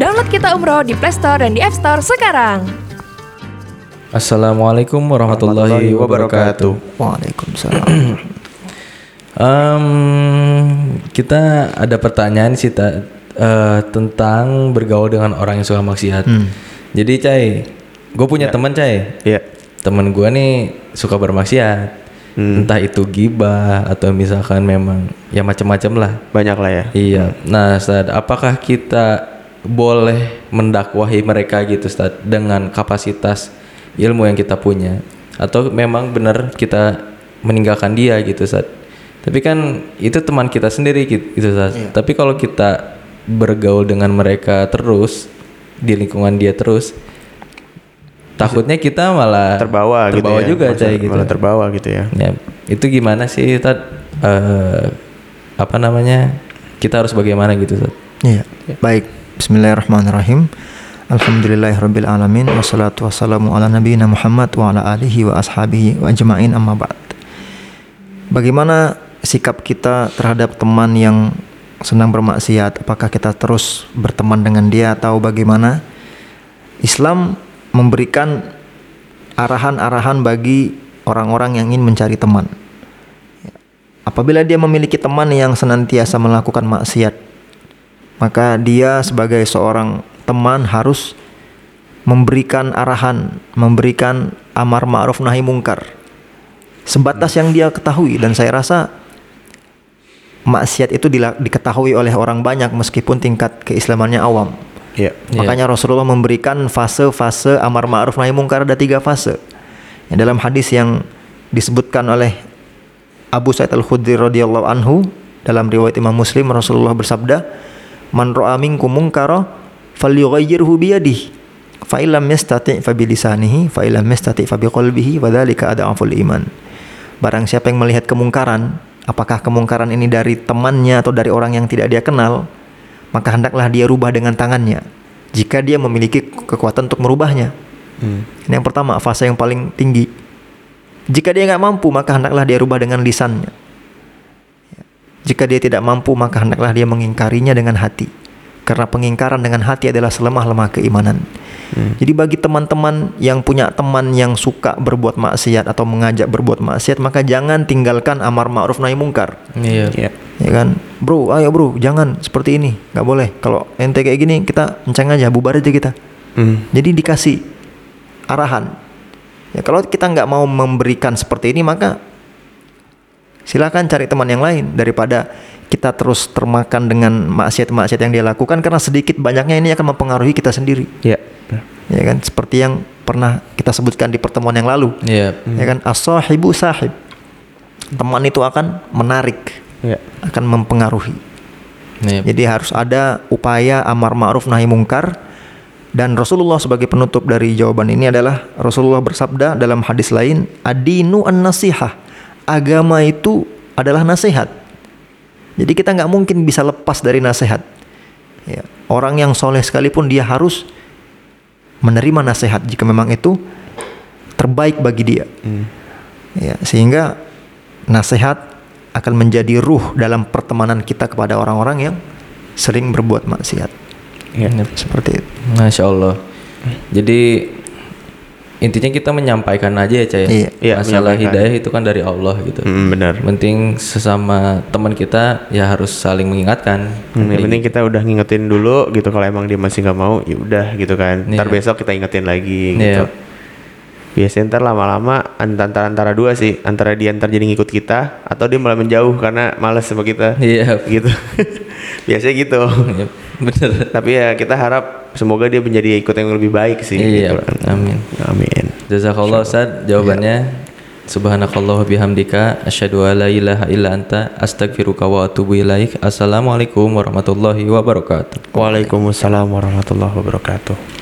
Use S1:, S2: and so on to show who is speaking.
S1: Download Kita Umroh di Play Store dan di App Store sekarang.
S2: Assalamualaikum warahmatullahi wabarakatuh.
S3: Waalaikumsalam.
S2: Em, kita ada pertanyaan sih Ta, eh, tentang bergaul dengan orang yang suka maksiat. Jadi Cai, gue punya teman Cai.
S4: Iya.
S2: Temen gue nih suka bermaksiat. Entah itu gibah atau misalkan memang ya macam-macam lah.
S4: Banyak lah ya.
S2: Iya. Nah, Ustaz, apakah kita boleh mendakwahi mereka gitu, Ustaz, dengan kapasitas ilmu yang kita punya atau memang benar kita meninggalkan dia gitu, Ustaz? Tapi kan itu teman kita sendiri gitu, Ustaz. Tapi kalau kita bergaul dengan mereka terus di lingkungan dia terus takutnya kita malah
S4: Terbawa, gitu
S2: terbawa
S4: ya.
S2: juga, Cai, gitu.
S4: Malah terbawa gitu ya.
S2: Ya, itu gimana sih Tad? Eh, apa namanya? Kita harus bagaimana gitu, Tad?
S3: Iya. Baik. Bismillahirrahmanirrahim. Alhamdulillahirabbil alamin wassalatu wassalamu ala nabiyina Muhammad wa ala alihi wa ashabihi wa ajmain amma ba'd. Bagaimana sikap kita terhadap teman yang senang bermaksiat? Apakah kita terus berteman dengan dia atau bagaimana? Islam memberikan arahan-arahan bagi orang-orang yang ingin mencari teman. Apabila dia memiliki teman yang senantiasa melakukan maksiat, maka dia sebagai seorang teman harus memberikan arahan, memberikan amar ma'ruf nahi mungkar. Sebatas yang dia ketahui dan saya rasa maksiat itu diketahui oleh orang banyak meskipun tingkat keislamannya awam.
S4: Iya.
S3: Makanya Rasulullah memberikan fase-fase amar ma'ruf nahi mungkar ada tiga fase. Ya, dalam hadis yang disebutkan oleh Abu Sa'id Al-Khudri radhiyallahu anhu dalam riwayat Imam Muslim Rasulullah bersabda, "Man ra'a minkum munkara falyughayyirhu bi yadihi, fa illam yastati' fa bi lisanihi, fa illam yastati' fa bi qalbihi, wa dzalika adhaful iman." Barang siapa yang melihat kemungkaran, apakah kemungkaran ini dari temannya atau dari orang yang tidak dia kenal, maka hendaklah dia rubah dengan tangannya. Jika dia memiliki kekuatan untuk merubahnya. Ini yang pertama, fase yang paling tinggi. Jika dia nggak mampu, maka hendaklah dia rubah dengan lisannya. Ya. Jika dia tidak mampu, maka hendaklah dia mengingkarinya dengan hati. Karena pengingkaran dengan hati adalah selemah-lemah keimanan. Jadi bagi teman-teman yang punya teman yang suka berbuat maksiat atau mengajak berbuat maksiat, maka jangan tinggalkan amar ma'ruf nahi mungkar.
S2: Iya.
S4: Iya.
S3: Ya kan, bro, ayo bro, jangan seperti ini, nggak boleh. Kalau ente kayak gini, kita enceng aja, bubar aja kita.
S4: Hmm.
S3: Jadi dikasih arahan. Ya kalau kita nggak mau memberikan seperti ini, maka silakan cari teman yang lain daripada kita terus termakan dengan maksiat-maksiat yang dia lakukan karena sedikit banyaknya ini akan mempengaruhi kita sendiri.
S4: Iya.
S3: Ya kan, seperti yang pernah kita sebutkan di pertemuan yang lalu.
S2: Iya.
S3: Ya kan, as-sahibu sahib. Teman itu akan menarik,
S4: Iya.
S3: akan mempengaruhi.
S2: Iya.
S3: Jadi harus ada upaya amar ma'ruf nahi mungkar dan Rasulullah sebagai penutup dari jawaban ini adalah Rasulullah bersabda dalam hadis lain, "Adinu an-nasihah." Agama itu adalah nasihat. Jadi kita nggak mungkin bisa lepas dari nasihat. Ya, orang yang soleh sekalipun dia harus menerima nasihat jika memang itu terbaik bagi dia. Ya, sehingga nasihat akan menjadi ruh dalam pertemanan kita kepada orang-orang yang sering berbuat maksiat.
S4: Iya.
S3: Seperti itu.
S2: Masya Allah. Jadi intinya kita menyampaikan aja ya Cah. ya?
S3: Iya.
S4: Iya,
S2: Masalah hidayah itu kan dari Allah gitu.
S4: Hmm, benar.
S2: Penting sesama teman kita ya harus saling mengingatkan.
S4: Hmm, yang penting kita udah ngingetin dulu gitu kalau emang dia masih nggak mau ya udah gitu kan. Ntar
S2: Iya.
S4: besok kita ingetin lagi
S2: Iya.
S4: gitu. Biasanya ntar lama-lama antara antara dua sih antara dia ntar jadi ngikut kita atau dia malah menjauh karena males sama kita.
S2: Iya.
S4: Gitu. Biasanya gitu.
S2: Iya, Bener.
S4: Tapi ya kita harap semoga dia menjadi ikut yang lebih baik sih.
S2: Iya,
S4: gitu kan.
S2: amin.
S4: Amin.
S2: Jazakallah Ustaz jawabannya. Subhanakallah bihamdika asyhadu an la ilaha illa anta astaghfiruka wa atubu ilaik. Assalamualaikum warahmatullahi wabarakatuh.
S4: Waalaikumsalam warahmatullahi wabarakatuh.